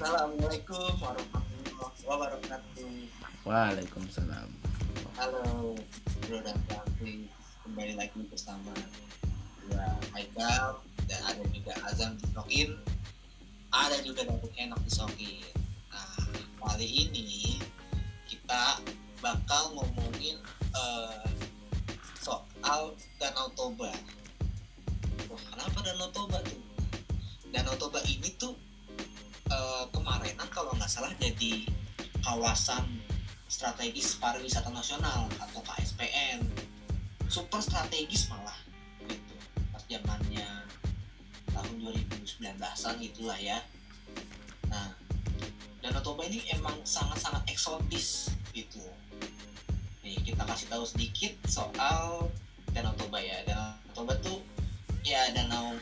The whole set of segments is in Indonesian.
Assalamualaikum warahmatullahi wabarakatuh. Waalaikumsalam. Halo, Bro dan Franky. Kembali lagi bersama gua Haikal dan ada juga Azam di Sokin. Ada juga Datuk Enak di Sokin. Nah, kali ini kita bakal ngomongin eh, soal Danau Toba. Wah, kenapa Danau Toba tuh? Danau Toba ini tuh eh, kemarinan kalau nggak salah jadi kawasan strategis pariwisata nasional atau KSPN super strategis malah gitu. Pas zamannya tahun 2019an itulah ya. Nah Danau Toba ini emang sangat-sangat eksotis gitu. Nih kita kasih tahu sedikit soal Danau Toba ya. Danau Toba tuh ya danau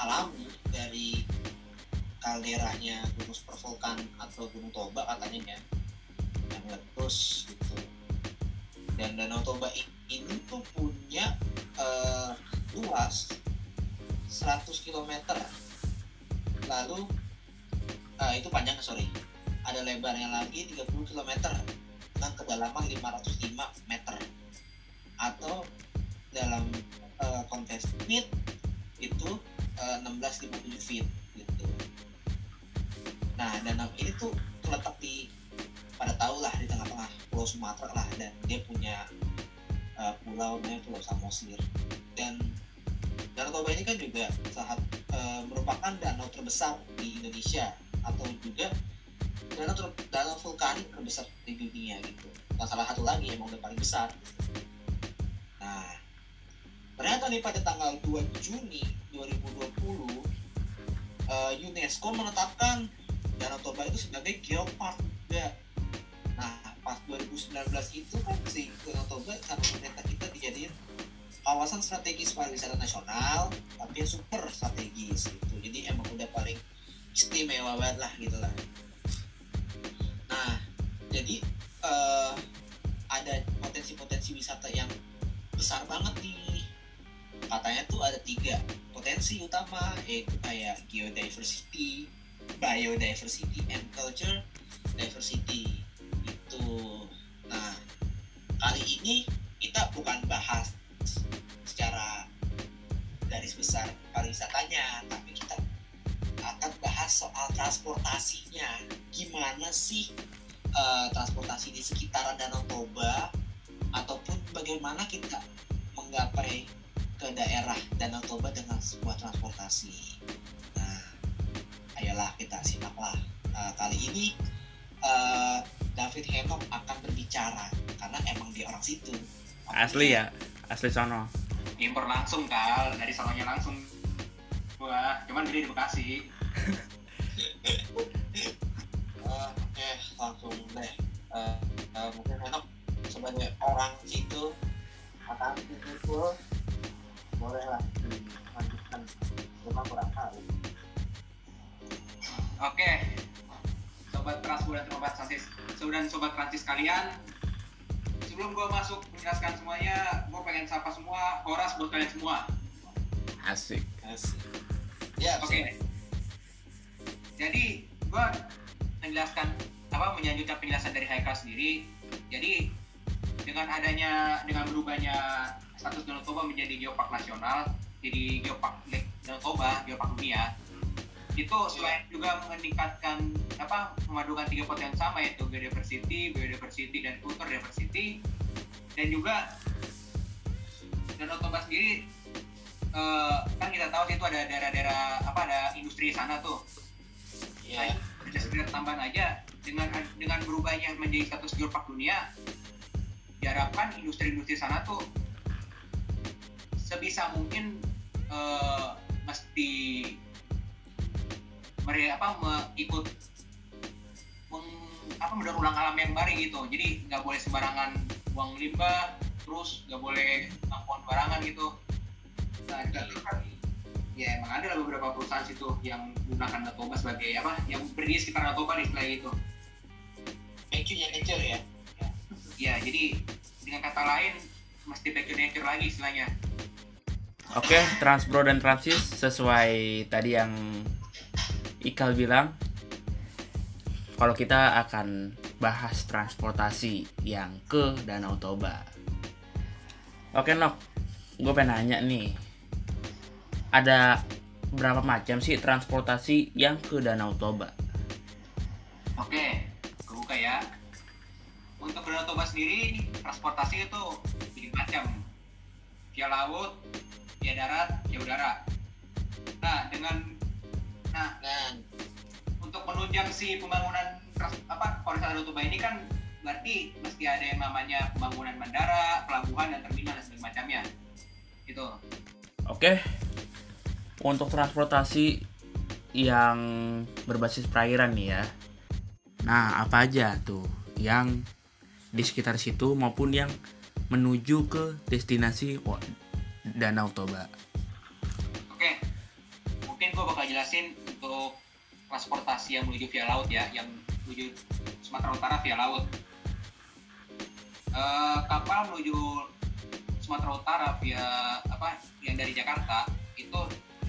alami dari kalderanya gunung super vulkan atau gunung Toba katanya ya. Yang meletus gitu. Dan Danau Toba ini tuh punya eh, luas 100 km lalu eh, itu panjangnya sorry. Ada lebarnya lagi 30 km dengan kedalaman 505 meter. Atau dalam eh, kontes feet itu eh, 1657 feet nah danau ini tuh terletak di pada tahu lah di tengah-tengah pulau Sumatera lah dan dia punya uh, pulau namanya Pulau Samosir. Dan Danau Toba ini kan juga saat uh, merupakan danau terbesar di Indonesia atau juga danau ter- danau vulkanik terbesar di dunia gitu. Nah, salah satu lagi emang udah paling besar. Nah ternyata nih pada tanggal 2 Juni 2020 uh, UNESCO menetapkan Danau Toba itu sebagai geopark juga Nah, pas 2019 itu kan si Danau Toba sama pemerintah kita dijadiin kawasan strategis pariwisata nasional, tapi yang super strategis gitu. Jadi emang udah paling istimewa banget lah gitu lah. Nah, jadi eh, ada potensi-potensi wisata yang besar banget nih. Katanya tuh ada tiga potensi utama, yaitu kayak geodiversity, biodiversity, and culture diversity itu nah kali ini kita bukan bahas secara garis besar pariwisatanya tapi kita akan bahas soal transportasinya. Gimana sih eh, transportasi di sekitaran Danau Toba ataupun bagaimana kita menggapai ke daerah Danau Toba dengan sebuah transportasi ayolah kita simaklah Nah, kali ini eh, David Henok akan berbicara karena emang dia orang situ. Asli ya, asli sono. impor langsung kal dari sononya langsung gua cuman gede di Bekasi Eh, Oke, langsung deh. Eh, eh, mungkin Henok sebagai orang situ akan itu boleh lah dilanjutkan. Cuma kurang tahu. Oke. Sobat Transbu dan sobat Transis dan sobat Transis kalian sebelum gua masuk menjelaskan semuanya gua pengen sapa semua horas buat kalian semua. Asik. Asik. Ya, oke. Jadi gua menjelaskan apa menyanjutkan penjelasan dari Haikal sendiri. Jadi dengan adanya dengan berubahnya status Danau Toba menjadi geopark nasional jadi geopark Danau Toba geopark dunia itu selain juga meningkatkan apa memadukan tiga potensi sama yaitu biodiversity, biodiversity dan kultur diversity dan juga Danau Toba sendiri eh, kan kita tahu sih itu ada daerah-daerah apa ada industri di sana tuh ya. ada sekedar tambahan aja dengan dengan berubahnya menjadi status geopark dunia diharapkan industri-industri sana tuh sebisa mungkin eh, mesti mereka apa me- ikut meng- apa mendaur ulang alam yang baru gitu. Jadi nggak boleh sembarangan buang limbah terus nggak boleh ngampon barangan gitu. Nah kan ya emang ada lah beberapa perusahaan situ yang menggunakan Natoba sebagai apa yang berdiri sekitar Natoba nih istilah gitu. Nature-nya nature ya. ya jadi dengan kata lain mesti back to nature lagi istilahnya. Oke, Transbro dan Transis sesuai tadi yang Ikal bilang kalau kita akan bahas transportasi yang ke Danau Toba. Oke Nok, gue pengen nanya nih, ada berapa macam sih transportasi yang ke Danau Toba? Oke, gue buka ya. Untuk Danau Toba sendiri, transportasi itu tiga macam. Via laut, via darat, via udara. Nah, dengan nah Dan untuk menunjang si pembangunan apa kawasan Danau ini kan berarti mesti ada yang namanya pembangunan bandara, pelabuhan dan terminal dan segala macamnya. Gitu. Oke, untuk transportasi yang berbasis perairan nih ya. Nah, apa aja tuh yang di sekitar situ maupun yang menuju ke destinasi Danau Toba. Mungkin gue bakal jelasin untuk transportasi yang menuju via laut ya, yang menuju Sumatera Utara via laut. Eh, kapal menuju Sumatera Utara via apa yang dari Jakarta itu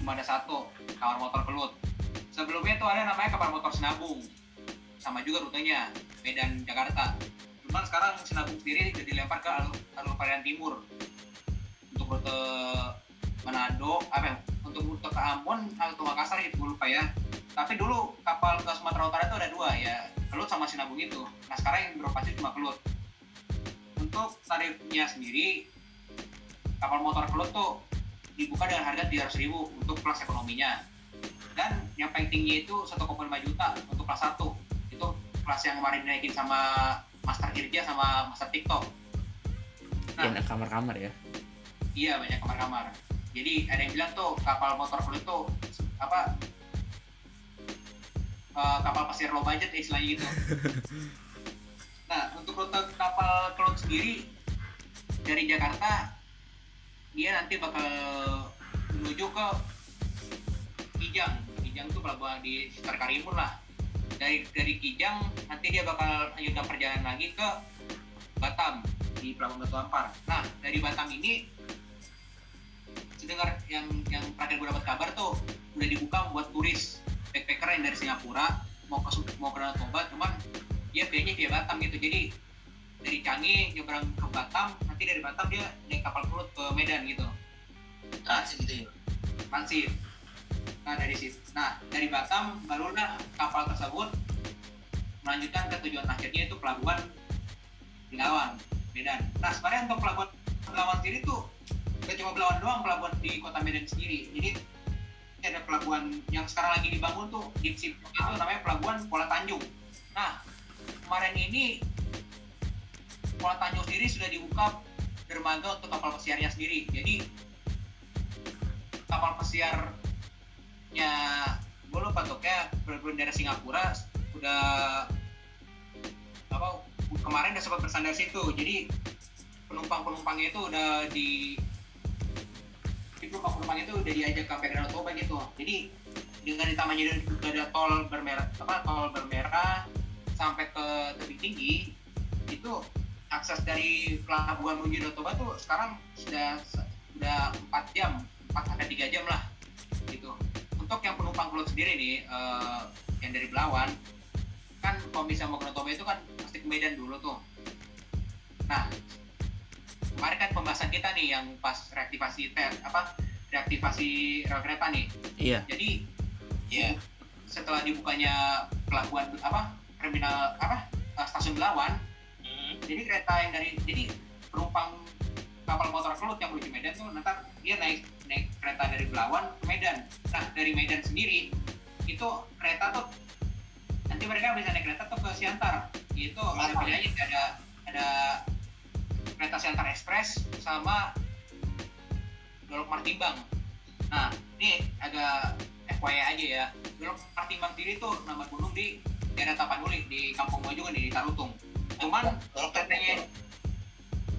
cuma ada satu kapal motor kelut. Sebelumnya tuh ada namanya kapal motor Senabung, sama juga rutenya Medan Jakarta. Cuman sekarang Senabung sendiri sudah dilempar ke alur, alur Parian Timur untuk rute Manado, apa ya, untuk rute ke Ambon atau Makassar itu gue lupa ya. Tapi dulu kapal ke Sumatera Utara itu ada dua ya, Kelut sama Sinabung itu. Nah sekarang yang beroperasi cuma Kelut. Untuk tarifnya sendiri, kapal motor Kelut tuh dibuka dengan harga 300 ribu untuk kelas ekonominya. Dan yang paling tinggi itu 1,5 juta untuk kelas 1. Itu kelas yang kemarin dinaikin sama Master Irja sama Master TikTok. Nah, Yang kamar-kamar ya. Iya banyak kamar-kamar. Jadi ada yang bilang tuh kapal motor fluid tuh apa eh, kapal pasir low budget ya istilahnya gitu. nah untuk rute kapal Cloud sendiri dari Jakarta dia nanti bakal menuju ke Kijang. Kijang tuh pelabuhan di sekitar Karimun lah. Dari dari Kijang nanti dia bakal lanjutkan perjalanan lagi ke Batam di Pelabuhan Batu Ampar. Nah dari Batam ini sedengar yang yang terakhir gue dapat kabar tuh udah dibuka buat turis. Backpacker yang dari Singapura mau ke mau ke Danau Toba cuman dia via-nya via Batam gitu. Jadi dari Canggih nyebrang ke Batam nanti dari Batam dia naik kapal perut ke Medan gitu. Transit gitu ya. transit nah dari situ nah dari Batam barulah kapal tersebut melanjutkan ke tujuan akhirnya itu pelabuhan Belawan Medan. Nah sebenarnya untuk pelabuhan Belawan sendiri tuh gak cuma Belawan doang pelabuhan di kota Medan sendiri. Jadi ada pelabuhan yang sekarang lagi dibangun tuh di itu namanya pelabuhan Kuala Tanjung. Nah kemarin ini Kuala Tanjung sendiri sudah dibuka dermaga untuk kapal pesiarnya sendiri. Jadi kapal pesiarnya gue lupa tuh kayak berbendera Singapura udah apa kemarin udah sempat bersandar situ. Jadi penumpang penumpangnya itu udah di di penumpang penumpang itu udah diajak ke Danau Toba gitu. Jadi dengan ditambahnya udah ada tol bermerah apa tol bermerah sampai ke tebing tinggi itu akses dari pelabuhan menuju Toba tuh sekarang sudah sudah 4 jam 4 sampai 3 jam lah gitu. Untuk yang penumpang kelut sendiri nih eh, yang dari Belawan kan kalau bisa mau ke Toba itu kan pasti ke Medan dulu tuh. Nah kemarin kan pembahasan kita nih yang pas reaktivasi ter apa reaktivasi rel kereta nih Iya. jadi Iya. setelah dibukanya pelabuhan apa terminal apa eh, stasiun Belawan Hmm. jadi kereta yang dari jadi penumpang kapal motor kelut yang menuju Medan tuh nanti dia naik naik kereta dari Belawan ke Medan nah dari Medan sendiri itu kereta tuh nanti mereka bisa naik kereta tuh ke Siantar itu ada pilihannya ada ada kereta Siantar Express sama Dolok Martimbang nah ini agak FYI aja ya. Dolok Martimbang sendiri tuh nama gunung di daerah Tapanuli di Kampung Bojong di Tarutung. Cuman Kalau keretanya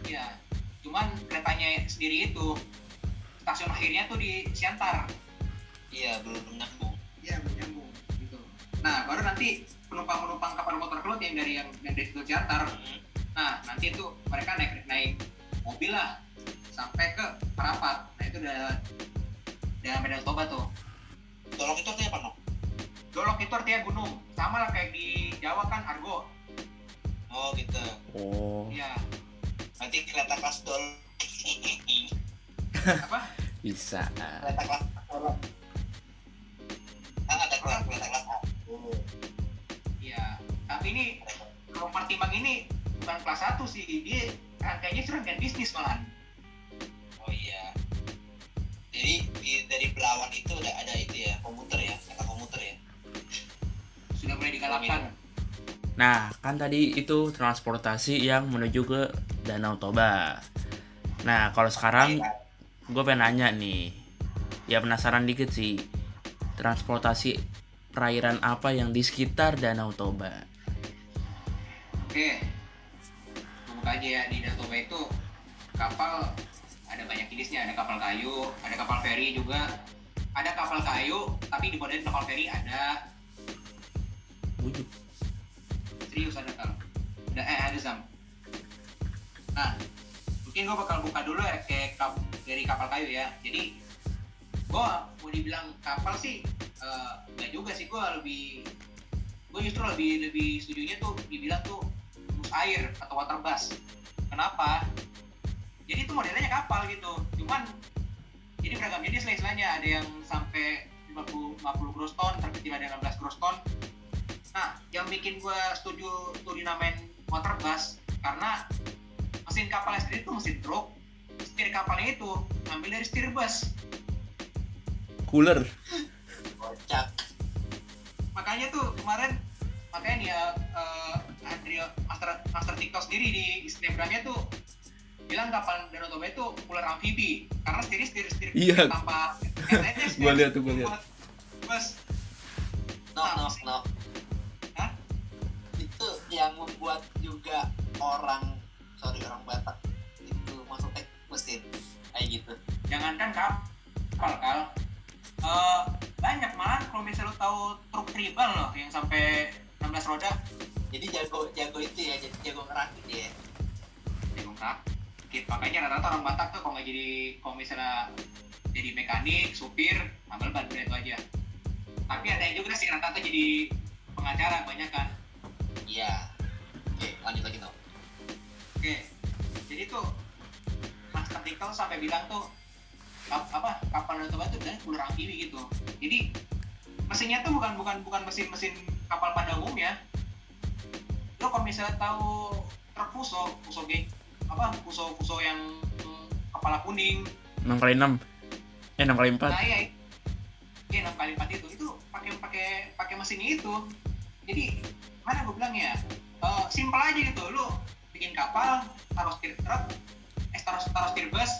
ya cuman keretanya sendiri itu stasiun akhirnya tuh di Siantar. Iya belum nyambung. iya menyambung gitu. Nah baru nanti penumpang penumpang kapal motor kelut yang dari yang, yang dari situ Siantar Hmm. Nah nanti itu mereka naik naik mobil lah sampai ke Parapat nah itu udah udah Medan Toba tuh Tolong itu artinya apa, Nok? Dolok itu artinya gunung. Sama lah kayak di Jawa kan Argo. Oh gitu. Oh, Iya. Nanti kereta kelas dol. Apa? bisa. kereta kelas dol. Kan ada kelas kereta kelas. Oh. Iya. Tapi ini kalau Martimbang ini bukan kelas 1 sih. Dia rangkaiannya serangkaian bisnis malahan. Oh iya. Jadi di- dari Belawan itu udah ada itu ya komuter ya, kereta komuter ya. Sudah mulai digalakkan. Nah, kan tadi itu transportasi yang menuju ke Danau Toba. Nah, kalau sekarang gue pengen nanya nih. Ya penasaran dikit sih. Transportasi perairan apa yang di sekitar Danau Toba? Oke. Aja ya di Danau Toba itu kapal ada banyak jenisnya, ada kapal kayu, ada kapal feri juga. Ada kapal kayu, tapi di model kapal feri ada. Bujuk. serius ada kalau ada eh ada sam nah mungkin gue bakal buka dulu ya kayak kap, dari kapal kayu ya. Jadi gue mau dibilang kapal sih eh, nggak juga sih. Gue lebih gue justru lebih lebih setujunya tuh dibilang tuh air atau water bus kenapa jadi itu modelnya kapal gitu cuman jadi beragam jenis lah istilahnya ada yang sampai 50 50 gross ton terkecil ada 16 gross ton Nah, yang bikin gue setuju tuh dinamain water bus karena mesin kapalnya sendiri itu mesin truk, setir kapalnya itu ambil dari setir bus. Cooler. Kocak. Makanya tuh kemarin makanya nih ya eh, Andrea Master Master TikTok sendiri di Instagramnya tuh bilang kapal Danau Toba itu cooler amfibi karena setir setir setir Iya. tanpa Gua lihat tuh, gua lihat. Nok Nah, nok nok. Hah? Itu yang membuat juga orang sorry orang Batak itu masuk tek mesin kayak gitu. jangankan kapal kal Eh, banyak malah kalau misalnya lo tahu truk tribal loh yang sampai 16 roda Jadi jago jago itu ya, jadi jago ngerakit ya. jago rakit makanya rata-rata orang Batak tuh kalau nggak jadi kalau misalnya jadi mekanik supir ambil bantu itu aja. Tapi ada yang juga sih rata-rata jadi pengacara banyak kan. Iya. Oke, lanjut lagi dong. oke. Jadi tuh Mas Kartika tuh sampai bilang tuh apa kapal Danau Toba tuh bilang cooler amfibi gitu. Jadi mesinnya tuh bukan bukan bukan mesin-mesin kapal pada umumnya lo kalau misalnya tahu truk fuso fuso geng apa fuso fuso yang kepala kuning. 6 kali 6 Eh 6 kali 4 nah iya iya enam kali empat itu. Itu pakai pakai pakai mesin itu. Jadi mana gue bilang ya? Eh, simpel aja gitu. Lu bikin kapal taruh setir truk eh taruh taruh setir bus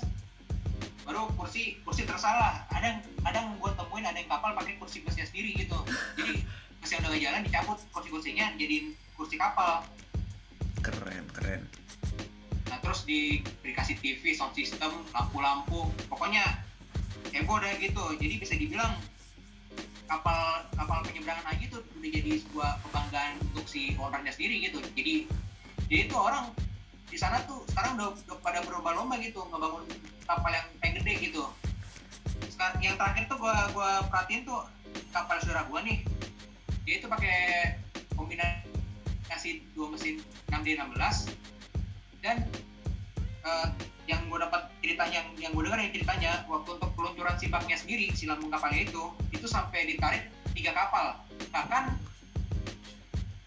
baru kursi kursi tersalah ada yang ada yang gue temuin ada yang kapal pakai kursi busnya sendiri gitu. Jadi yang udah gak jalan dicabut kursi kursinya jadiin kursi kapal. Keren keren. Nah terus di dikasih TV sound system lampu-lampu. Pokoknya heboh dah gitu. Jadi bisa dibilang kapal kapal penyeberangan aja itu udah jadi sebuah kebanggaan untuk si ownernya sendiri gitu. Jadi jadi itu orang di sana tuh sekarang udah, udah pada berlomba-lomba gitu ngebangun kapal yang yang gede gitu. Sekarang yang terakhir tuh gua gua perhatiin tuh kapal saudara gua nih. Dia itu pakai kombinasi dua mesin 6D 16 dan eh, yang gue dapat ceritanya yang, yang gue dengar yang ceritanya waktu untuk peluncuran si baknya sendiri si lambung kapalnya itu itu sampai ditarik tiga kapal. Bahkan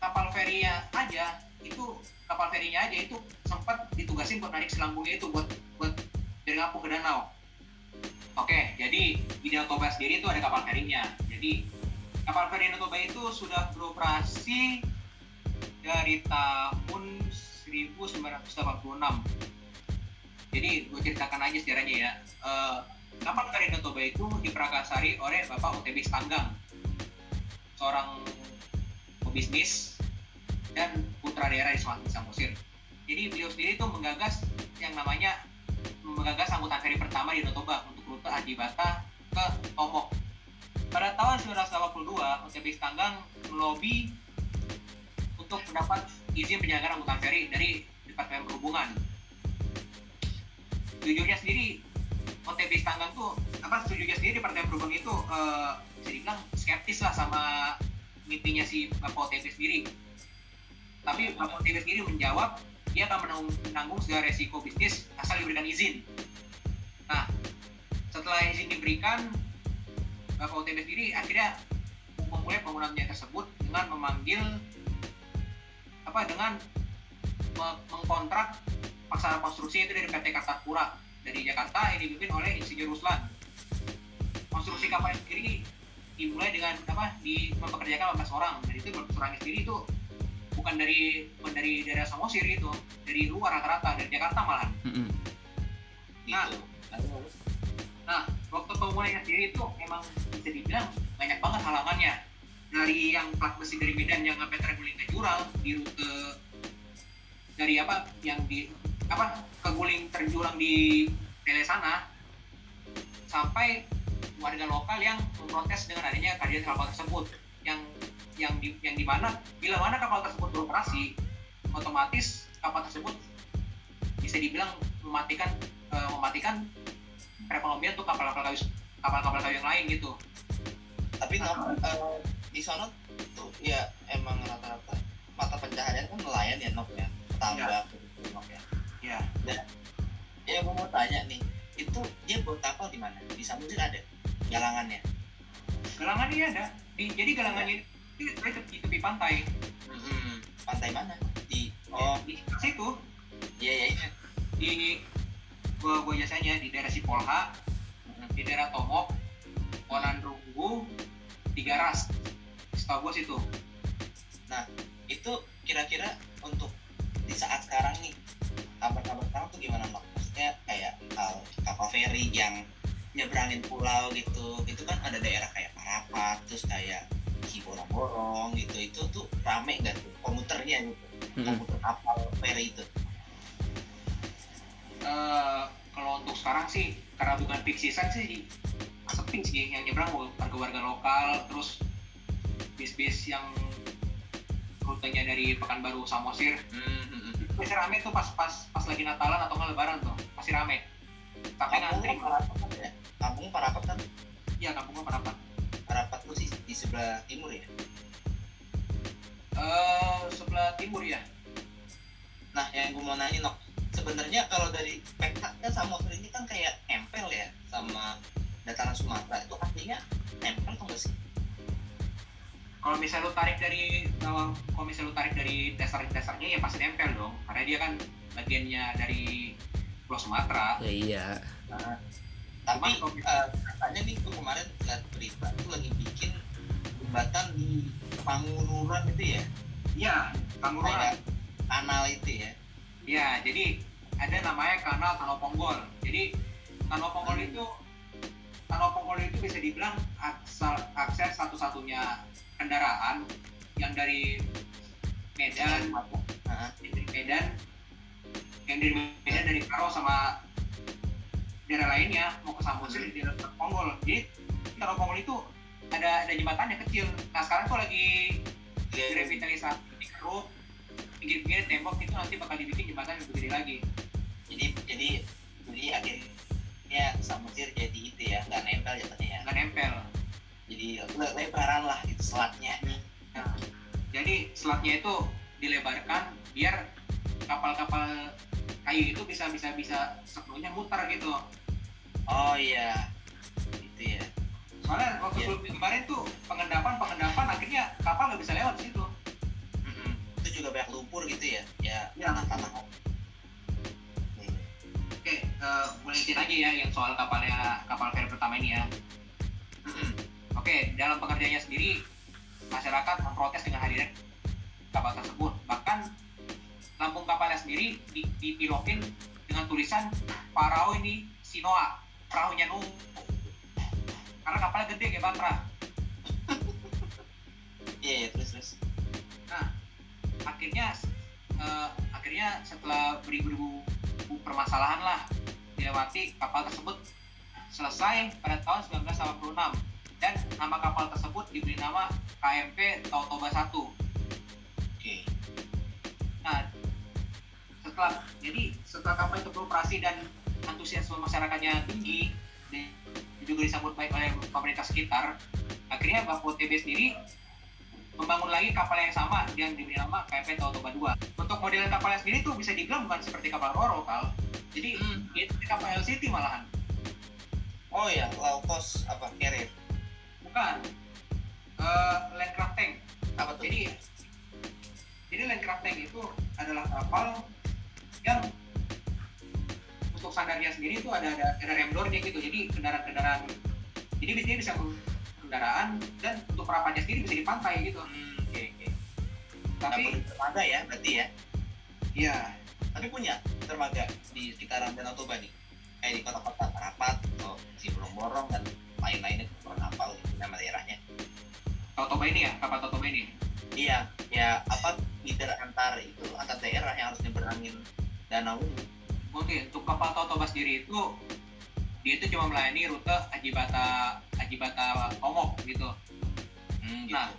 kapal ferinya aja itu kapal ferinya aja itu sempat ditugasin buat narik si lambungnya itu buat buat dari ngapung ke danau. Oke jadi di Danau Toba sendiri itu ada kapal ferinya. Jadi kapal feri Danau Toba itu sudah beroperasi dari tahun 1986 jadi gue ceritakan aja sejarahnya ya. Eh, kapal Danau Toba itu diprakarsari oleh Bapak UTB Stanggang seorang pebisnis dan putra daerah di Samosir jadi beliau sendiri itu menggagas yang namanya menggagas angkutan feri pertama di Danau Toba untuk rute Adibata ke Tomok. Pada tahun 1982 UTB Stanggang melobi untuk mendapat izin penyelenggaraan angkutan feri dari Departemen Perhubungan jujurnya sendiri OTB Stanggang tuh apa sejujurnya sendiri Departemen Perhubungan itu eh, bisa dibilang skeptis lah sama mimpinya si Bapak OTB sendiri. Tapi Bapak OTB sendiri menjawab dia akan menanggung, menanggung segala resiko bisnis asal diberikan izin. Nah, setelah izin diberikan, Bapak OTB sendiri akhirnya memulai pembangunannya tersebut dengan memanggil apa dengan me- mengkontrak paksaan konstruksi itu dari PT Kartapura dari Jakarta yang dipimpin oleh Insinyur Ruslan. Konstruksi kapal sendiri dimulai dengan apa di mempekerjakan 18 orang dan itu 18 orang sendiri itu bukan dari bukan dari daerah Samosir itu dari luar rata-rata dari Jakarta malah Mm-mm. Nah. gitu Nah, waktu pemulainya sendiri itu emang bisa dibilang banyak banget halangannya. Dari yang plat besi dari Medan yang sampai terguling ke jurang di rute dari apa yang di apa keguling terjurang di Tele sana sampai warga lokal yang memprotes dengan adanya kehadiran kapal tersebut yang yang di yang di mana bila mana kapal tersebut beroperasi otomatis kapal tersebut bisa dibilang mematikan eh, mematikan perekonomian untuk kapal-kapal kayu kapal-kapal kayu yang lain gitu. tapi no, eh, di sana tuh ya emang rata-rata. Mata pencaharian kan nelayan ya nok ya? Tambak gitu nok ya? Ya. ya gue mau tanya nih itu dia buat kapal di mana? Di samudra ada? Galangannya? Galangan ini ada. Di, jadi galangannya itu di, di tepi pantai. Mm-mm. pantai mana? Di oh. Di situ. Iya iya iya. Di gua gua biasanya di daerah Sipolha, di daerah Tomok, Onandrunggu, di Garas. Setahu gua situ. itu kira-kira untuk di saat sekarang nih kabar-kabar sekarang tuh gimana nok maksudnya kayak hal kapal feri yang nyebrangin pulau gitu itu kan ada daerah kayak Parapat terus kayak Ciborong-borong gitu itu tuh rame nggak tuh komuternya gitu Mm-mm. komuter kapal feri itu Eh, kalau untuk sekarang sih karena bukan peak season sih sepi sih yang nyebrang warga-warga lokal terus bis-bis yang rutenya dari Pekanbaru Samosir hmm, pasti rame tuh pas pas pas lagi Natalan atau nggak Lebaran tuh. Pasti rame. Sampai ngantri kampung Parapat kan ya? Kampung Parapat kan? Iya kampungnya Parapat Parapat tuh sih di sebelah timur ya? Eh sebelah timur ya Nah, yang gue mau nanya, Nok, sebenarnya kalau dari peta kan Samosir ini kan kayak nempel ya? Sama dataran Sumatera. Itu artinya nempel tuh nggak sih? Kalau misalnya lu tarik dari kalau kalau misalnya lu tarik dari dasar-dasarnya ya pasti nempel dong. Karena dia kan bagiannya dari Pulau Sumatera. Ya iya. Nah, tapi eh, katanya nih gue kemarin lihat berita tuh lagi bikin jembatan di Pangururan itu ya, iya kayak kanal itu ya. ya jadi ada namanya kanal Tanoponggol jadi Tanoponggol itu Tanoponggol itu bisa dibilang akses satu-satunya kendaraan yang dari Medan yang dari Medan yang dari Medan dari Karo sama daerah lainnya mau ke Samosir di daerah Tanoponggol jadi Tanoponggol itu ada ada jembatannya kecil. Nah sekarang tuh lagi direvitalisasi dikeruk pinggir-pinggir tembok itu nanti bakal dibikin jembatan yang lebih gede lagi. Jadi jadi jadi akhirnya Samosir jadi itu ya, nggak nempel jatuhnya ya. nggak nempel Jadi le- lebaran lah gitu selatnya. nah, jadi selatnya itu dilebarkan biar kapal-kapal kayu itu bisa bisa bisa sepenuhnya muter gitu Oh iya, itu ya. soalnya waktu Iya. sebelum kemarin tuh pengendapan pengendapan akhirnya kapal nggak bisa lewat di situ Mm-mm. Itu juga banyak lumpur gitu ya, ya Iya. tanah-tanah. Hmm. oke eh mulai lanjutin aja ya yang soal kapalnya kapal feri pertama ini ya. Oke, dalam pengerjaannya sendiri, masyarakat memprotes dengan hadirnya kapal tersebut. Bahkan lambung kapalnya sendiri di- dipilokin dengan tulisan Parau ini Sinoa, perahunya Nuh. Karena kapalnya gede kayak Batra. Iya, iya, terus terus. Nah, akhirnya eh, akhirnya setelah beribu-ribu permasalahan lah dilewati kapal tersebut selesai pada tahun 1986 dan nama kapal tersebut diberi nama KMP Tautoba 1. Oke. Nah, setelah jadi setelah kapal itu beroperasi dan antusiasme masyarakatnya tinggi dan juga disambut baik oleh pemerintah sekitar, akhirnya Bapak TB sendiri membangun lagi kapal yang sama yang diberi nama KMP Tautoba 2. Untuk model kapalnya sendiri tuh bisa dibilang bukan seperti kapal Roro, Kal. Jadi Hmm. itu kapal LCT malahan. Oh ya, low cost apa carrier? Bukan. Eh Landcraft Tank. Apa tuh? Jadi jadi Landcraft Tank itu adalah kapal yang untuk standarnya sendiri itu ada ada, ada rem door gitu. Jadi kendaraan-kendaraan jadi dia bisa kendaraan dan untuk perapannya sendiri bisa di pantai gitu. Hmm, oke oke. Tapi Tapi dermaga ya, berarti ya. ya Tapi punya dermaga di sekitaran Danau Toba nih. Kayak di kota-kota Parapat atau si Borong-Borong dan lain-lainnya kurang hafal nama daerahnya. Totoba ini ya, kapal Totoba ini. Iya, ya apa leader antar itu antar daerah yang harus nyeberangin danau. Oke, untuk kapal Totoba sendiri itu dia itu cuma melayani rute Ajibata Ajibata Omok gitu. Hmm, gitu. Nah,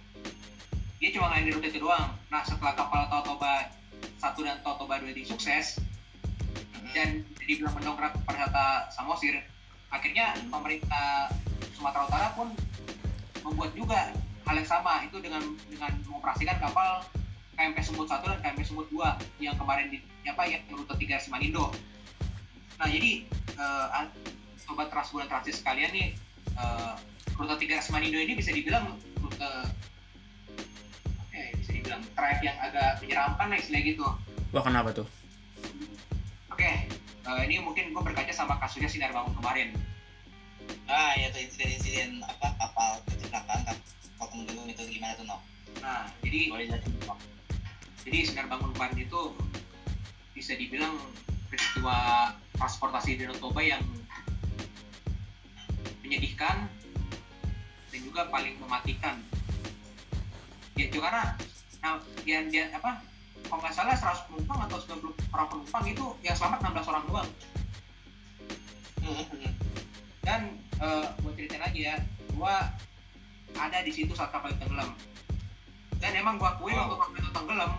dia cuma melayani rute itu doang. Nah, setelah kapal Totoba 1 dan Totoba 2 ini sukses Hmm. dan dibilang mendongkrak pariwisata Samosir, akhirnya pemerintah Sumatera Utara pun membuat juga hal yang sama itu dengan dengan mengoperasikan kapal KMP Sumut 1 dan KMP Sumut 2 yang kemarin di apa yang rute 3 Simanindo. Nah, jadi eh, sobat Transbulan Transit sekalian nih eh, rute 3 Simanindo ini bisa dibilang rute ya, bisa dibilang trayek yang agak menyeramkan lah istilah gitu. Wah kenapa tuh? Oke, eh, ini mungkin gue berkaca sama kasusnya Sinar Bangun kemarin. Ah, ya tuh insiden-insiden apa kapal kecelakaan kapal tenggelam itu gimana tuh no? Nah, jadi Boleh no? jadi Sinar Bangun kemarin itu bisa dibilang peristiwa transportasi di Danau Toba yang menyedihkan dan juga paling mematikan. Ya, itu karena nah, dia, dia apa kalau nggak salah 100 penumpang atau 90 orang penumpang itu yang selamat 16 orang doang. Hmm, hmm. dan uh, gue ceritain lagi ya gua ada di situ saat kapal itu tenggelam dan emang gua akuin Wow. waktu kapal itu tenggelam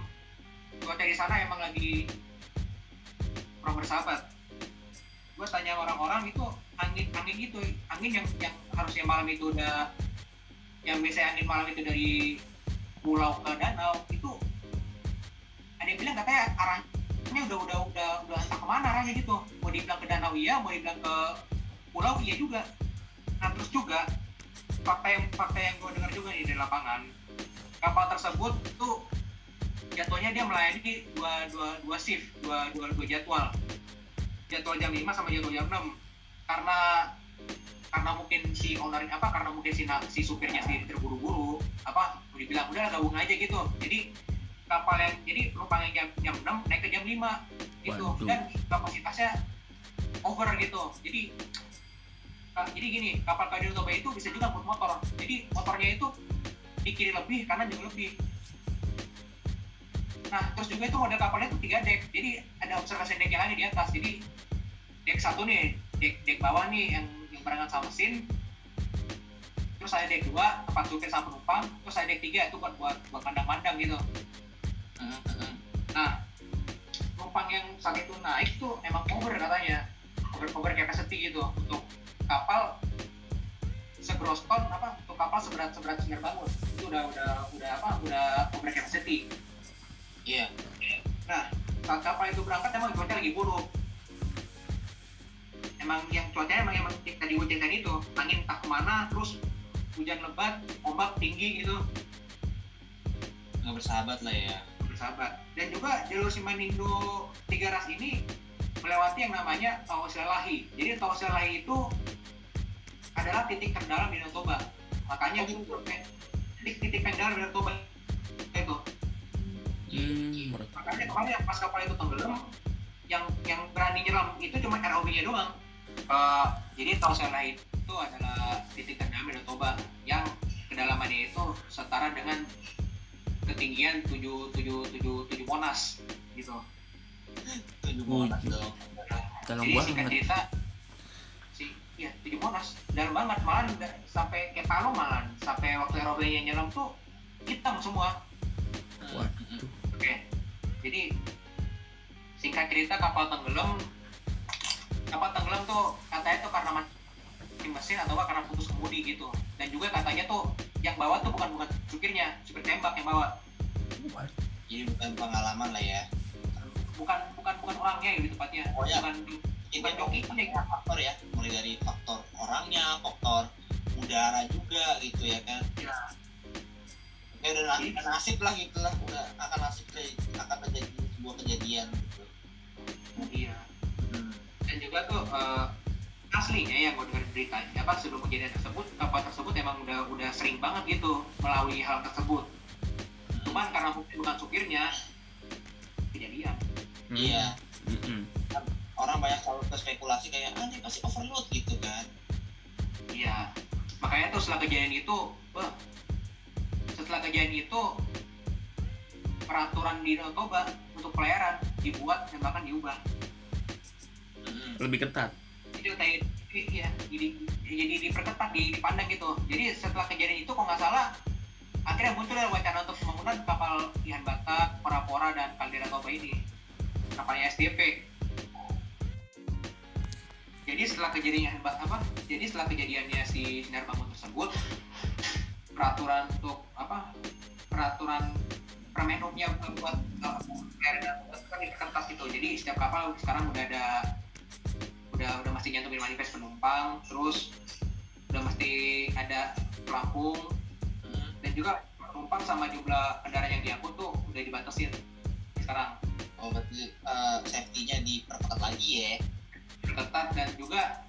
gua cari sana emang lagi kurang bersahabat gua tanya orang-orang itu angin angin itu angin yang yang harusnya malam itu udah yang biasa angin malam itu dari pulau ke danau itu yang bilang katanya arahnya udah udah udah udah entah ke mana arahnya gitu. Mau dibilang ke danau iya mau dibilang ke pulau iya juga. Nah terus juga fakta yang fakta yang gue dengar juga nih dari lapangan. Kapal tersebut tuh jadwalnya dia melayani dua dua dua shift dua dua dua jadwal. Jadwal jam 5 sama jadwal jam 6 karena karena mungkin si owner apa karena mungkin si si supirnya sendiri terburu-buru apa dibilang udah gabung aja gitu. Jadi kapal yang jadi penumpang yang jam, jam 6 naik ke jam 5 gitu. Waduh. dan kapasitasnya over gitu. Jadi Ka- jadi gini kapal Kadil Toba itu bisa juga buat motor. Jadi motornya itu di kiri lebih kanan juga lebih. Nah terus juga itu model kapalnya itu tiga deck. Jadi ada observasi deck yang ada di atas. Jadi deck satu nih deck deck bawah nih yang yang barengan sama mesin. Terus ada deck dua tempat supir sama penumpang. Terus ada deck tiga itu buat buat buat pandang-pandang gitu. Hmm, hmm. Nah, penumpang yang saat itu naik tuh emang over katanya, over over capacity gitu untuk kapal segross ton apa untuk kapal seberat seberat sinar bangun itu udah udah udah apa udah over capacity. Iya. Nah, saat kapal itu berangkat emang cuaca lagi buruk. Emang yang cuacanya emang emang tadi ceritain itu angin tak ke mana terus hujan lebat ombak tinggi gitu Nggak bersahabat lah ya. Bersahabat dan juga jalur Simanindo Tiga Ras ini melewati yang namanya Tau Selahi jadi Tau Selahi itu adalah titik terdalam di Danau Toba makanya Oh, gitu. titik-titik terdalam di Danau Toba itu. Hmm, makanya kemarin yang pas kapal itu tenggelam yang yang berani nyelam itu cuma ROV-nya doang. Eh, jadi Tau Selahi itu adalah titik terdalam di Danau Toba yang kedalamannya itu setara dengan ketinggian 7 7 7 7 Monas gitu. Tujuh Wih. monas dong. dalam Jadi singkat cerita si ya 7 Monas dalam banget malah sampai kayak Palu malah sampai waktu ROV-nya nyelam tuh hitam semua. Waduh. Oke. Jadi singkat cerita kapal tenggelam kapal tenggelam tuh katanya tuh karena mati mesin atau karena putus kemudi gitu dan juga katanya tuh yang bawa tuh bukan bukan supirnya supir tembak yang bawa What? Jadi bukan pengalaman lah ya. bukan bukan bukan orangnya gitu tepatnya Oh, ya. bukan Itu bukan jokinya gitu. faktor ya, mulai dari faktor orangnya, faktor udara juga gitu ya kan. Ya. Kayak udah nasib, nasib lah gitu lah, udah akan nasib kayak akan terjadi sebuah kejadian gitu. iya Hmm. dan juga tuh eh, aslinya yang gue dengar berita apa sebelum kejadian tersebut kapal tersebut emang udah udah sering banget gitu melalui hal tersebut cuman karena mungkin bukan supirnya kejadian Hmm. Iya. Mm-mm. Orang banyak selalu berspekulasi kayak ah dia pasti overload gitu kan. iya makanya tuh setelah kejadian itu wah, setelah kejadian itu peraturan di Danau Toba untuk pelayaran dibuat dan bahkan diubah Hmm. Lebih ketat. Itu kayak iya jadi jadi diperketat di, dipandang gitu. Jadi setelah kejadian itu kok nggak salah akhirnya muncul ya wacana untuk pembangunan kapal Ihan Batak, Pora-Pora dan Caldera Toba ini kapalnya SDP jadi setelah kejadiannya apa jadi setelah kejadiannya si sinar bangun tersebut peraturan untuk apa peraturan permenhubnya buat uh, kan diperketat gitu. Jadi setiap kapal sekarang udah ada udah udah mesti nyantumin manifest penumpang terus udah mesti ada pelampung. Hmm. dan juga penumpang sama jumlah kendaraan yang diangkut tuh udah dibatasin sekarang. Oh berarti eh, safety-nya diperketat lagi ya. ketat dan juga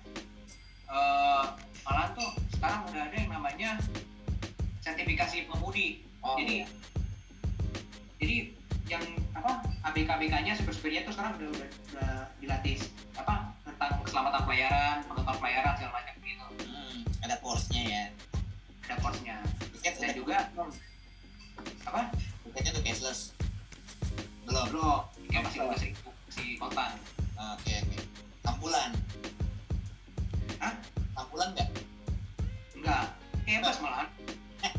eh malah tuh sekarang udah ada yang namanya sertifikasi pengemudi. Oh, jadi jadi yang apa ABK ABK-nya supir-supirnya tuh sekarang udah udah, udah dilatih. Apa keselamatan pelayaran, penonton pelayaran segala macam gitu. hmm, ada course-nya ya. Ada course-nya. Tiket Dan juga apa? tiketnya tuh cashless. Belum. Belum, kayak masih udah sih si kontan. Ah, Oke oke. Tampulan. Hah? Tampulan nggak? Enggak, kayak bebas malahan.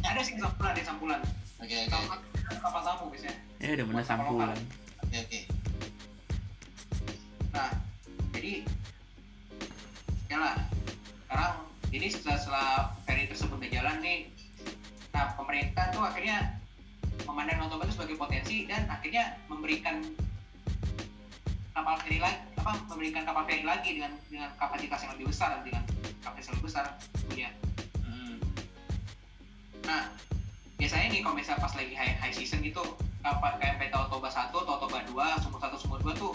ada sih sampulan di sampulan. Oke oke Kapal kapal tamu biasanya. Eh udah bener sampulan. oke oke. Nah, jadi lah. Sekarang ini setelah, setelah ferry tersebut udah jalan nih, nah pemerintah tuh akhirnya memandang Danau Toba itu sebagai potensi dan akhirnya memberikan kapal ferry lagi, apa memberikan kapal ferry lagi dengan dengan kapasitas yang lebih besar dengan kapasitas yang lebih besar punya. Hmm. Nah, biasanya nih kalau misalnya pas lagi high, high season gitu, kapal KMP Tau Toba 1, Tau Toba 2, Sumur 1, Sumur 2 tuh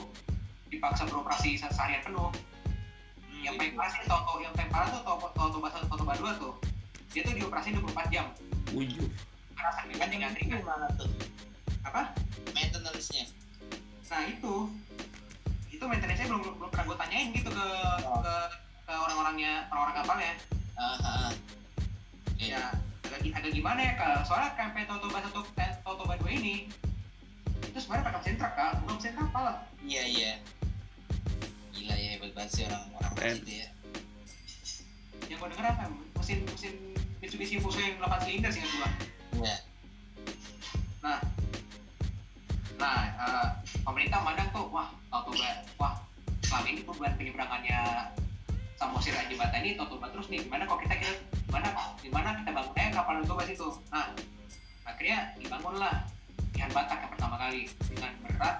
dipaksa beroperasi se- seharian penuh. Yang paling parah sih Tau- yang paling parah tuh Toba 1, Tau Toba 2 tuh. Dia tuh dioperasi 24 jam. Ujuk. Karena saking banyak yang ringan. Gimana tuh? Apa? Maintenance-nya. Nah itu, itu maintenance-nya belum, belum pernah gue tanyain gitu ke, Oh. ke, ke orang-orangnya, orang-orang kapalnya. Ah, ah, ah. Oke. ya agak, agak gimana ya kak soalnya KMP Totoba satu eh, Totoba dua ini itu sebenarnya pakai mesin truk kak bukan mesin kapal Iya iya. Gila ya banget sih orang-orang Keren. gitu ya. yang gue denger apa mesin mesin Mitsubishi Fuso yang 8 silinder sih gua. Iya. nah. Nah eh, pemerintah mandang tuh wah Totoba wah selama ini beban penyeberangannya Samosir dan jembatan ini Totoba terus nih. Gimana kalau kita kita gimana gimana kita bangun aja kapal Totoba situ? Nah akhirnya dibangunlah. Ihan Batak yang pertama kali. Dengan berat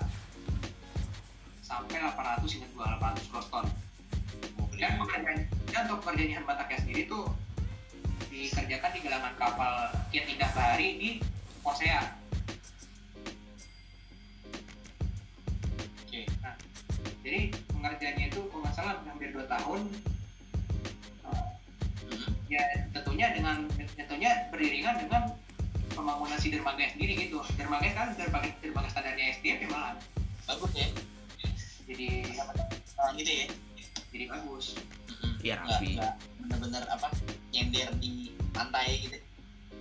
sampai 800 hingga 2800 gross ton dan pekerjaan dan untuk pekerjaan Ihan Bataknya sendiri tuh dikerjakan di galangan kapal Kiat Indah Bahari di Posea Oke. jadi pengerjaannya itu kalau nggak salah hampir 2 tahun Hmm. ya tentunya dengan tentunya beriringan dengan pembangunan si dermaga sendiri gitu dermaga kan dermaga dermaga standarnya SDM ya malah Bagus ya. Jadi Ah, gitu ya. jadi bagus. Iya, Nggak- rapi. Bener-bener apa? Nyender di pantai gitu.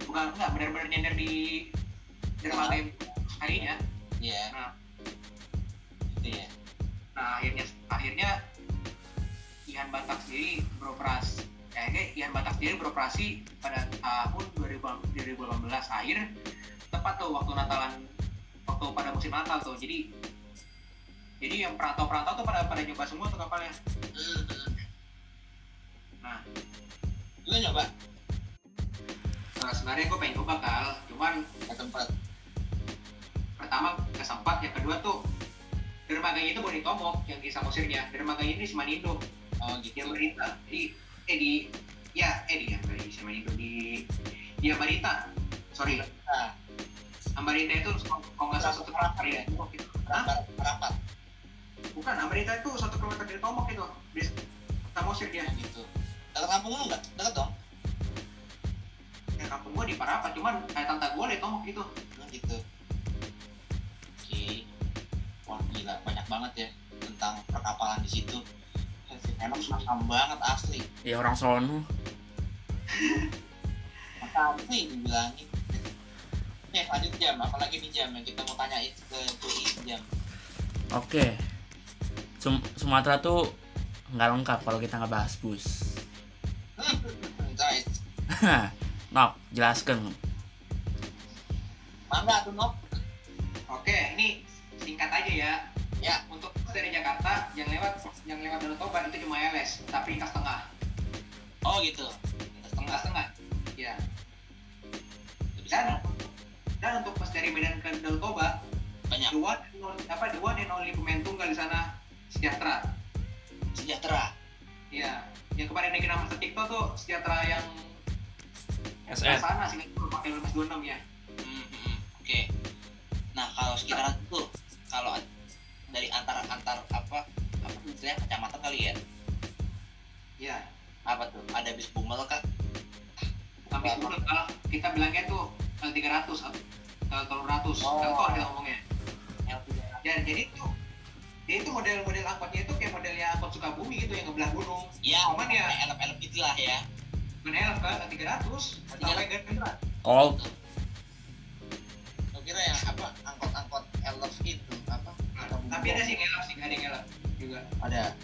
bukan nggak benar-benar nyender di dermaga yang harinya Iya. Nah. Gitu ya. nah akhirnya akhirnya Ihan Batak sendiri beroperasi kayaknya Ihan Batak sendiri beroperasi pada tahun 2000 2018 akhir tepat tuh waktu Natalan waktu pada musim Natal tuh jadi jadi yang perantau-perantau tuh pada pada nyoba semua tuh kapalnya. Nah. Lu nyoba? nah sebenarnya gue pengen coba kal. Cuman ke tempat. Pertama nggak sempat yang kedua tuh dermaganya itu di Tomok yang di Samosirnya. Dermaganya ini di Simanindo. Oh di gitu. Amarita di eh di ya eh di ya di Simanindo? Di di Amarita sorry. Nah Amarita itu kalau nggak salah satu dari Hah? rapat rapat bukan Amarita itu satu kilometer dari Tomok itu. Di Samosir dia. Gitu. Dekat kampung lu nggak dekat dong? Ya kampung gua di Parapat cuman kayak tante gua di Tomok gitu Nah, gitu. Oke. Wah gila banyak banget ya tentang perkapalan di situ. Emang makam banget asli. Ya orang sono makam sih dibilangin Nih lanjut jam, apalagi nih jam yang kita mau tanyain ke Tui jam. Oke Sum- Sumatera tuh nggak lengkap kalau kita nggak bahas bus. Guys, Nok jelaskan. Mangga tuh Nok. Oke ini singkat aja ya. Ya. untuk dari Jakarta yang lewat yang lewat Danau Toba itu cuma LS tapi kas tengah. Oh gitu. Setengah kas tengah. Ya dan dan untuk pas dari Medan ke Danau Toba Banyak. the one and only- apa the one and only pemain tunggal di sana sejahtera Sejahtera ya yang kemarin naikin nama TikTok tuh sejahtera yang yang SN. sebelah sana sih pakai 1526 ya Hmm, hmm, Oke. Nah kalau sekitaran itu, kalau dari antar antar apa apa istilahnya kecamatan kali ya? ya Apa tuh? Ada bis bumel kah? habis itu kalau kita bilangnya tuh L300 atau L300 Oh. L kita ngomongnya Yang dan jadi itu dia itu model-model angkotnya itu kayak modelnya angkot Sukabumi gitu yang ngebelah gunung. Ya, Cuman ya- elep-elep gitulah ya. bukan elf kan L300 atau Wagon. Kan Cold Gue kira yang apa angkot-angkot elef itu apa? Nah, tapi ada sih yang elf sih ada yang elf juga. Ada.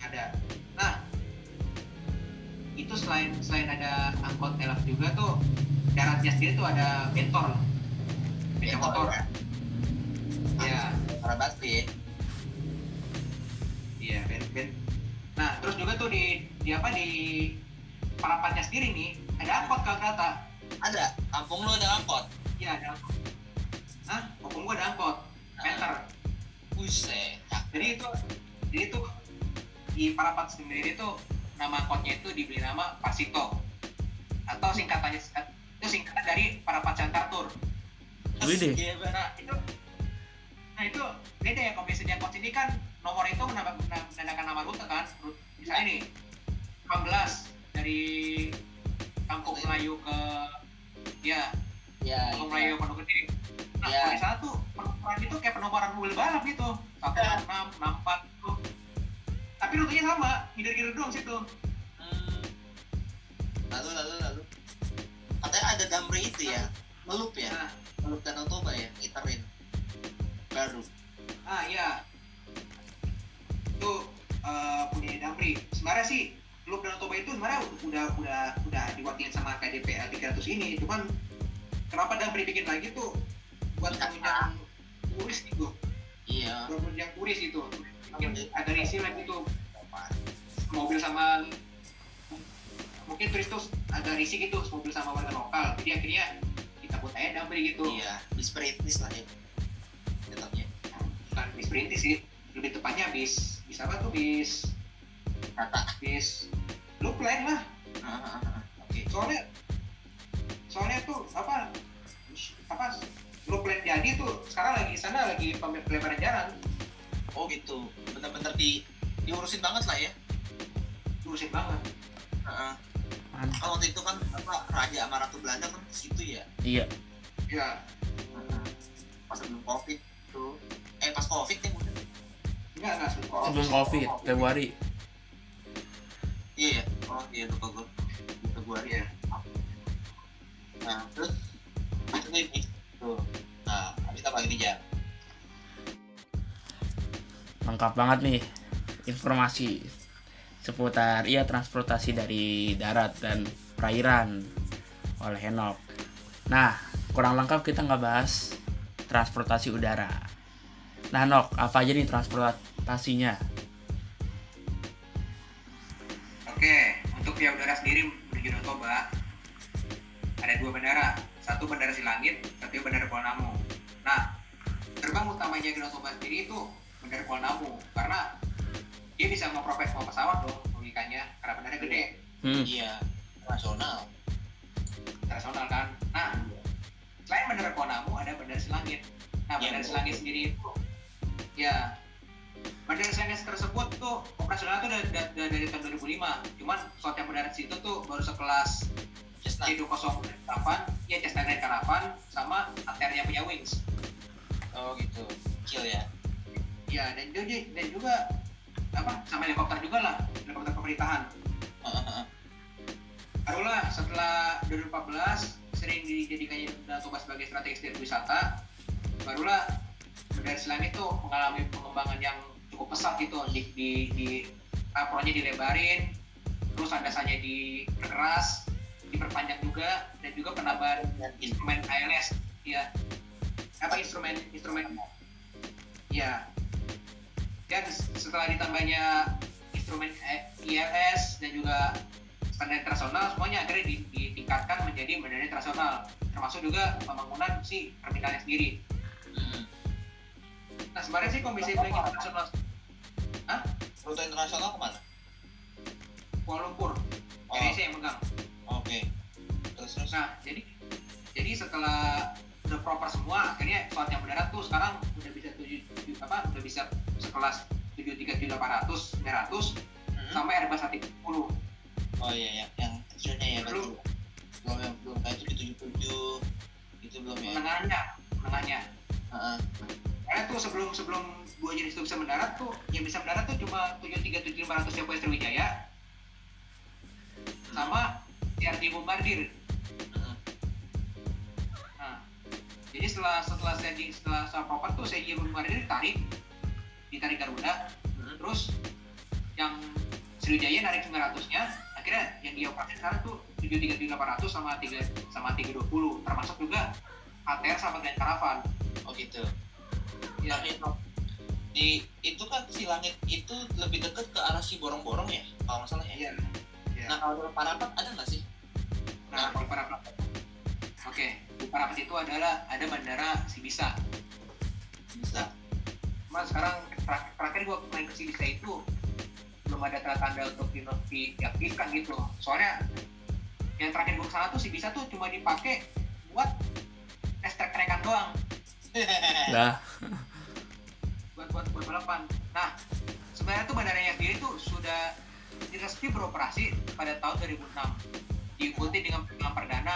ada. Nah itu selain selain ada angkot elf juga tuh daratnya sendiri tuh ada bentor beca motor. ya. ya Grata Ada. Kampung lu ada angkot. iya ada angkot Hah? Kampung gua ada angkot Penter Buset. cakep. jadi itu jadi itu di Parapat sendiri itu nama angkotnya itu diberi nama Pasito atau singkatannya itu singkatan dari Parapat Cantartur Widih. Iya, udah udah udah diwakilin sama KDP L300 ini cuman kenapa Damri bikin lagi tuh buat penunjang turis gitu Iya. buat penunjang turis gitu mungkin ada risi lagi tuh mobil sama mungkin turis tuh ada risi gitu mobil sama warga lokal jadi akhirnya kita buat aja Damri gitu Iya, bis perintis lah ya. Tetapnya. bukan bis perintis sih lebih tepatnya bis bis apa tuh bis Kata. bis loop line lah Ah, ah, ah. Oke. soalnya soalnya tuh apa apa loop line jadi tuh sekarang lagi di sana lagi pem- pelebaran jalan Oh gitu. Bener-bener di diurusin banget lah ya. lurusin banget Heeh. Mantap. Kalau waktu itu kan apa Raja sama Ratu Belanda kan ke situ ya. Iya. ya Heeh. Pas sebelum Covid tuh. Eh pas Covid ya mungkin. enggak enggak sebelum Sebelum Covid, Februari. Iya ya. Oh iya lupa gue. Lupa gue ya. Nah terus itu ini tuh. Nah habis lagi jam? Lengkap banget nih informasi seputar iya transportasi dari darat dan perairan oleh Henok. Nah, kurang lengkap kita nggak bahas transportasi udara. Nah, Nok, apa aja nih transportasinya? Oke, untuk via udara sendiri menuju Danau Toba ada dua bandara satu bandara Silangit satu bandara Kuala Namu nah terbang utamanya Danau Toba sendiri itu bandara Kuala Namu karena dia bisa memprovide semua pesawat dong logikanya karena bandara gede Hmm. Iya, nasional. internasional kan nah selain bandara Kuala Namu ada bandara Silangit nah Iya, bandara betul. Silangit sendiri itu ya bandara Silangit tersebut tuh operasional tuh dari, dari, dari tahun 2005 cuman pesawat yang mendarat situ tuh baru sekelas Cessna. C208 ya Cessna Grand Caravan sama ATR yang punya wings Oh gitu. Kill ya. ya dan juga dan juga apa sama helikopter juga lah helikopter pemerintahan barulah setelah 2014 sering dijadikannya Danau Toba sebagai strategi wisata barulah dari Selang itu mengalami pengembangan yang cukup pesat gitu di di, di apronnya dilebarin terus landasannya diperkeras diperpanjang juga dan juga penambahan instrumen ALS ya. Apa instrumen instrumen? Ya. Dan setelah ditambahnya instrumen ILS dan juga standar internasional semuanya akhirnya di- ditingkatkan menjadi bandara internasional. Termasuk juga pembangunan si terminalnya sendiri. Hmm. nah sebenarnya sih komisi internasional internasional ke mana? Kuala Lumpur Oh, Indonesia yang megang oke. Terus terus. nah jadi jadi setelah udah proper semua akhirnya pesawat yang mendarat tuh sekarang udah bisa tujuh tujuh- apa udah bisa sekelas 737 800 900 Hmm. sama Airbus A320 Oh iya, yang yang kecilnya ya Belum. Belum yang belum kayak itu tujuh tujuh itu belum ya. menengahnya menengahnya Heeh. Karena tuh sebelum sebelum dua jenis itu bisa mendarat tuh yang bisa mendarat tuh cuma 737 500 Joko Sriwijaya sama CRJ Bombardier Heeh. Nah, jadi setelah setelah saya setelah saya proper tuh saya Bombardier ditarik ditarik Garuda terus yang Sriwijaya narik 900 nya akhirnya yang dioperasikan sekarang tuh 737 800 sama 3 sama 320 termasuk juga ATR sama Grand Caravan Oh gitu ya. di itu kan si langit itu lebih dekat ke arah si borong-borong ya kalau nggak salah ya. ya. Nah kalau parapat ada nggak sih? Nah, nah kalau parapat, oke, okay. parapat itu adalah ada bandara si bisa. Bisa. cuma sekarang terakhir, terakhir gua main ke si bisa itu belum ada tanda-tanda untuk di, diaktifkan gitu. Soalnya yang terakhir gua ke sana tuh si bisa tuh cuma dipakai buat tes trek doang. Nah. 2008 nah sebenarnya tuh bandaranya sendiri tuh sudah diresmi beroperasi pada tahun 2006 diikuti dengan pengenalan perdana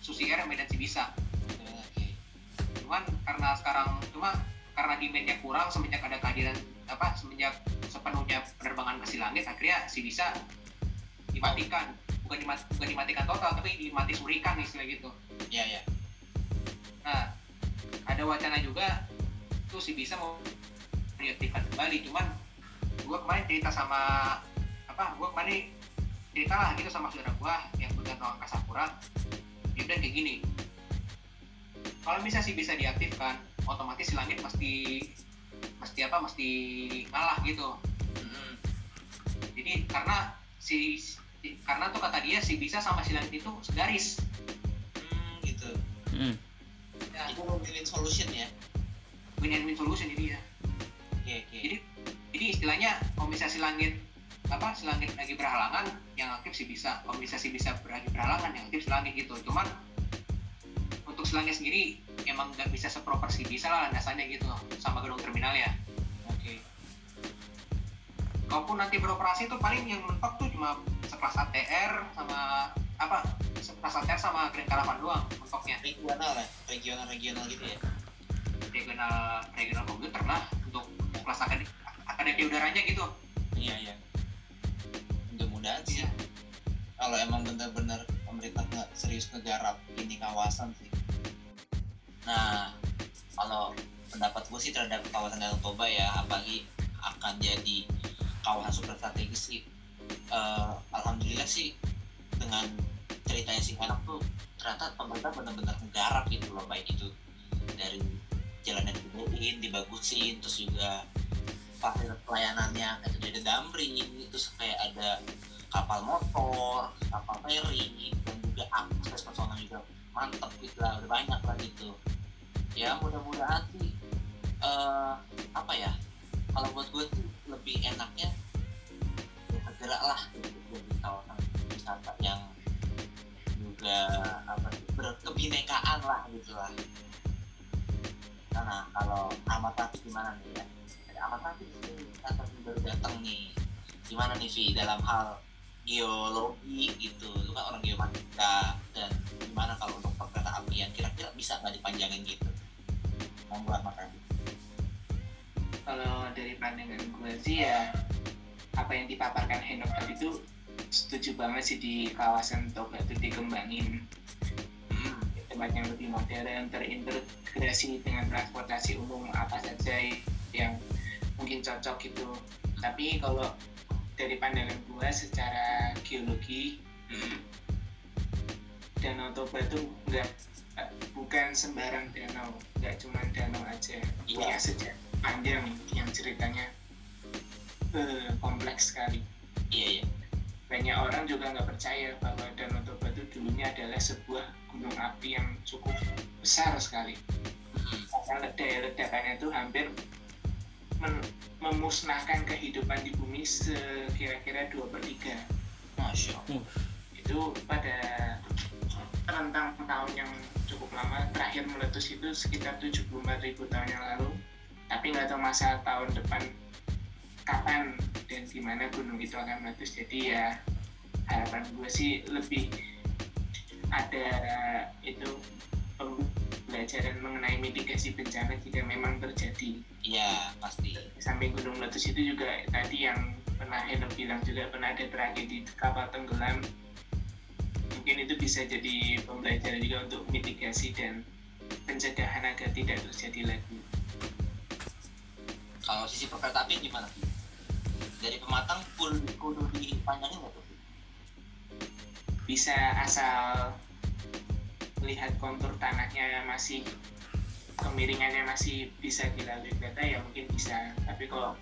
Susi Air Medan Cibisa. cuman karena sekarang cuma karena demandnya kurang semenjak ada kehadiran apa semenjak sepenuhnya penerbangan ke langit akhirnya si bisa dimatikan. Bukan dimat, bukan dimatikan total tapi dimati surikan istilah gitu. Iya yeah, iya. Nah ada wacana juga tuh si bisa mau diaktifkan kembali cuman gua kemarin cerita sama apa gua kemarin cerita lah gitu sama saudara gua yang pegang angkasa pura dia bilang kayak gini kalau bisa sih bisa diaktifkan otomatis si langit mesti mesti apa mesti ngalah gitu Hmm. jadi karena si si- karena tuh kata dia si bisa sama si langit itu segaris Hmm, gitu. hmm. ya, Itu win-win solution ya. win and win solution jadi ya Oke oke. jadi jadi istilahnya kalau misalnya si langit apa si langit lagi berhalangan yang aktif sih bisa kalau misalnya si bisa lagi berhalangan yang aktif si langit gitu cuman untuk si langit sendiri emang nggak bisa seproper si bisa lah landasannya gitu sama gedung terminal ya Oke. kalaupun nanti beroperasi itu paling yang mentok tuh cuma sekelas ATR sama apa sekelas ATR sama Grand Caravan doang mentoknya Regional ya. Regional regional gitu ya. regional regional komputer lah untuk kelas akademi akademi udaranya gitu Iya iya. Mudah-mudahan sih. Iya. Kalau emang benar-benar pemerintah nggak serius ngegarap ini kawasan sih. Nah, kalau pendapat gue sih terhadap kawasan Danau Toba ya, apalagi akan jadi kawasan super strategis sih. Eh, Alhamdulillah sih dengan ceritanya si anak tuh ternyata pemerintah benar-benar menggarap gitu loh baik itu dari jalan yang dibenerin, dibagusin, terus juga fasilitas pelayanannya kayak ada damri, terus kayak ada kapal motor, kapal feri, dan juga akses personal juga mantep gitu lah udah banyak lah gitu. Ya mudah-mudahan sih eh apa ya kalau buat gue tuh lebih enaknya ya segera lah gitu jadi kawasan wisata yang juga apa sih, berkebinekaan lah gitu lah. Karena kalau amat gimana nih ya amat kantor baru datang nih. Gimana nih Vi dalam hal geologi gitu? Lu kan orang geomatika dan gimana kalau untuk perkereta apian kira-kira bisa nggak dipanjangin gitu? Amat Rafi kalau dari pandangan gue sih ya apa yang dipaparkan Henok tadi itu setuju banget sih di kawasan Toba itu dikembangin. Hmm. tempat yang lebih modern terintegrasi dengan transportasi umum apa saja yang mungkin cocok gitu. Tapi kalau dari pandangan gue secara geologi Hmm. Danau Toba itu nggak bukan sembarang danau nggak cuma danau aja. Punya sejarah panjang yang ceritanya eh, kompleks sekali. Iya iya. Banyak orang juga nggak percaya bahwa Danau Toba itu dulunya adalah sebuah gunung api yang cukup besar sekali. Hmm. karena ledakannya itu hampir men- memusnahkan kehidupan di bumi sekira-kira dua per tiga. Masya Allah. Itu pada rentang tahun yang cukup lama terakhir meletus itu sekitar 74 ribu tahun yang lalu. Tapi nggak tahu masa tahun depan kapan dan di mana gunung itu akan meletus. Jadi ya harapan gue sih lebih ada itu pembelajaran mengenai mitigasi bencana jika memang terjadi. Iya pasti. Samping gunung meletus itu juga tadi yang pernah Heno bilang juga pernah ada tragedi kapal tenggelam. Mungkin itu bisa jadi pembelajaran juga untuk mitigasi dan pencegahan agar tidak terjadi lagi. Kalau sisi perkereta gimana? Dari pematang full kudu dipanjangin nggak tuh bisa asal lihat kontur tanahnya masih kemiringannya masih bisa dilalui kereta ya mungkin bisa tapi kalau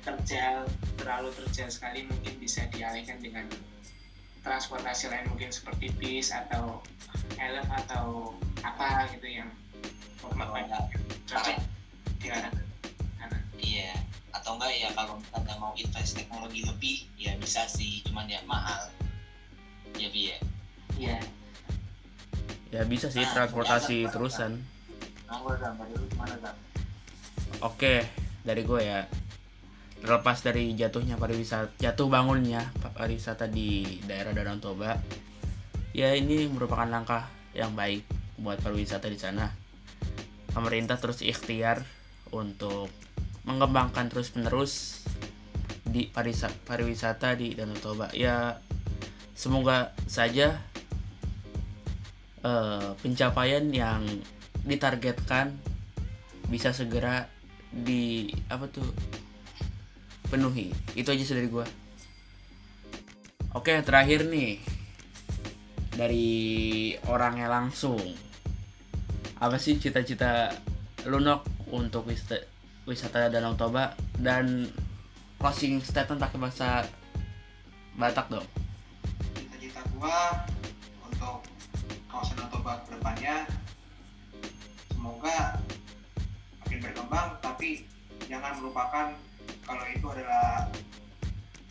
terjal terlalu terjal sekali mungkin bisa dialihkan dengan transportasi lain mungkin seperti bis atau elf atau apa gitu yang Oh, cocok. Iya, atau enggak ya kalau misalnya mau invest teknologi lebih ya bisa sih, cuman ya mahal. Ya bi ya. Iya. Ya bisa sih transportasi terusan. Oke, dari gue ya. Terlepas dari jatuhnya pariwisata, jatuh bangunnya pariwisata di daerah Danau Toba, ya ini merupakan langkah yang baik buat pariwisata di sana. Pemerintah terus ikhtiar untuk mengembangkan terus menerus di pariwisata di Danau Toba. Ya, semoga saja eh, pencapaian yang ditargetkan bisa segera di apa tuh penuhi. Itu aja dari gua. Oke terakhir nih. Dari orangnya langsung. Apa sih cita-cita lunok untuk wisata, wisata Danau Toba? Dan closing statement pakai bahasa Batak dong. Cita-cita gua untuk kawasan Danau Toba ke depannya semoga makin berkembang tapi jangan melupakan kalau itu adalah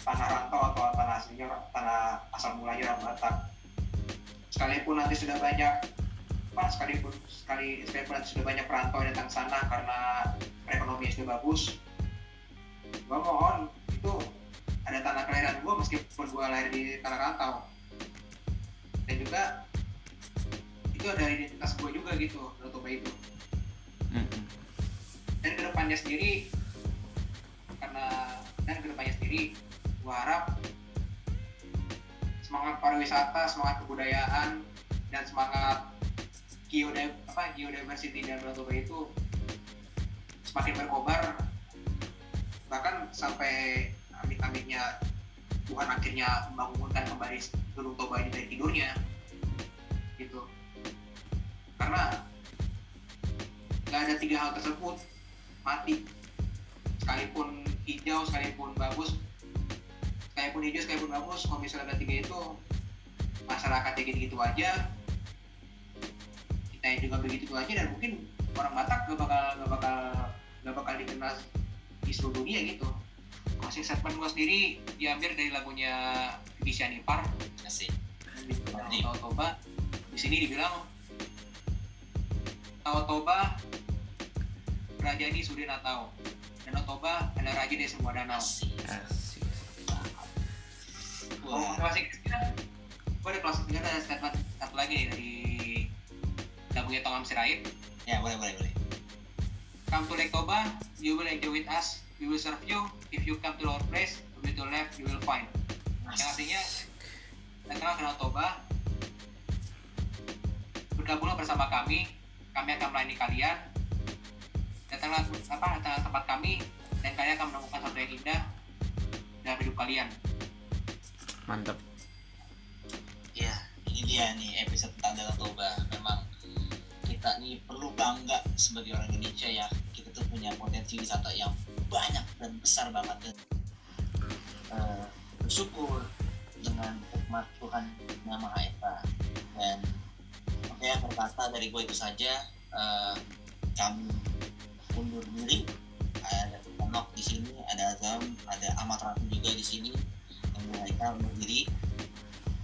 tanah rantau atau tanah aslinya tanah asal mulanya orang Batak sekalipun nanti sudah banyak apa sekalipun sekali sekalipun nanti sudah banyak perantau yang datang sana karena perekonomian sudah bagus gua mohon itu ada tanah kelahiran gua meskipun gua lahir di tanah rantau. Dan juga itu ada identitas gua juga gitu Toba itu dan ke depannya sendiri karena dan ke depannya sendiri gua harap semangat pariwisata semangat kebudayaan dan semangat geode apa geodiversity dan Danau Toba itu semakin berkobar bahkan sampai amit-amitnya Tuhan akhirnya membangunkan kembali Gunung Toba ini dari tidurnya gitu karena nggak ada tiga hal tersebut. Mati. Sekalipun hijau sekalipun bagus. Sekalipun hijau sekalipun bagus. Kalau misalnya ada tiga itu masyarakatnya gitu-gitu aja. Ya juga begitu aja dan mungkin orang Batak gak bakal gak bakal gak bakal dikenal di seluruh dunia gitu. Masih segmen gue sendiri diambil dari lagunya Felicia Nipar. Asik. Tahu Toba. Di sini dibilang Tahu Toba Raja ini sudah tahu Danau Toba adalah raja dari semua danau Asik. Asik. Wah, masih gue di kelas tiga ada statement satu lagi nih dari lagunya Tongam Sirait ya boleh boleh boleh. Come to Lake Toba, you will enjoy with us. We will serve you. If you come to our place, we to left, you will find. Yang artinya, datanglah ke Danau Toba, bergabunglah bersama kami. Kami akan melayani kalian. Datanglah apa? Datanglah tempat kami dan kalian akan menemukan sesuatu yang indah dalam hidup kalian. Mantap. Ya, ini dia nih episode tentang Danau Toba. Memang kita nih perlu bangga sebagai orang Indonesia ya. Kita tuh punya potensi wisata yang banyak dan besar banget dan eh, bersyukur dengan hikmat Tuhan yang Maha Esa. Dan oke berkata dari gue itu saja. Eh, kami undur diri. Ada Nok di sini, ada Azam, ada Ahmad Rafi juga di sini. Dan mereka undur diri.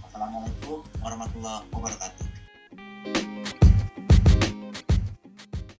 Assalamualaikum warahmatullahi wabarakatuh.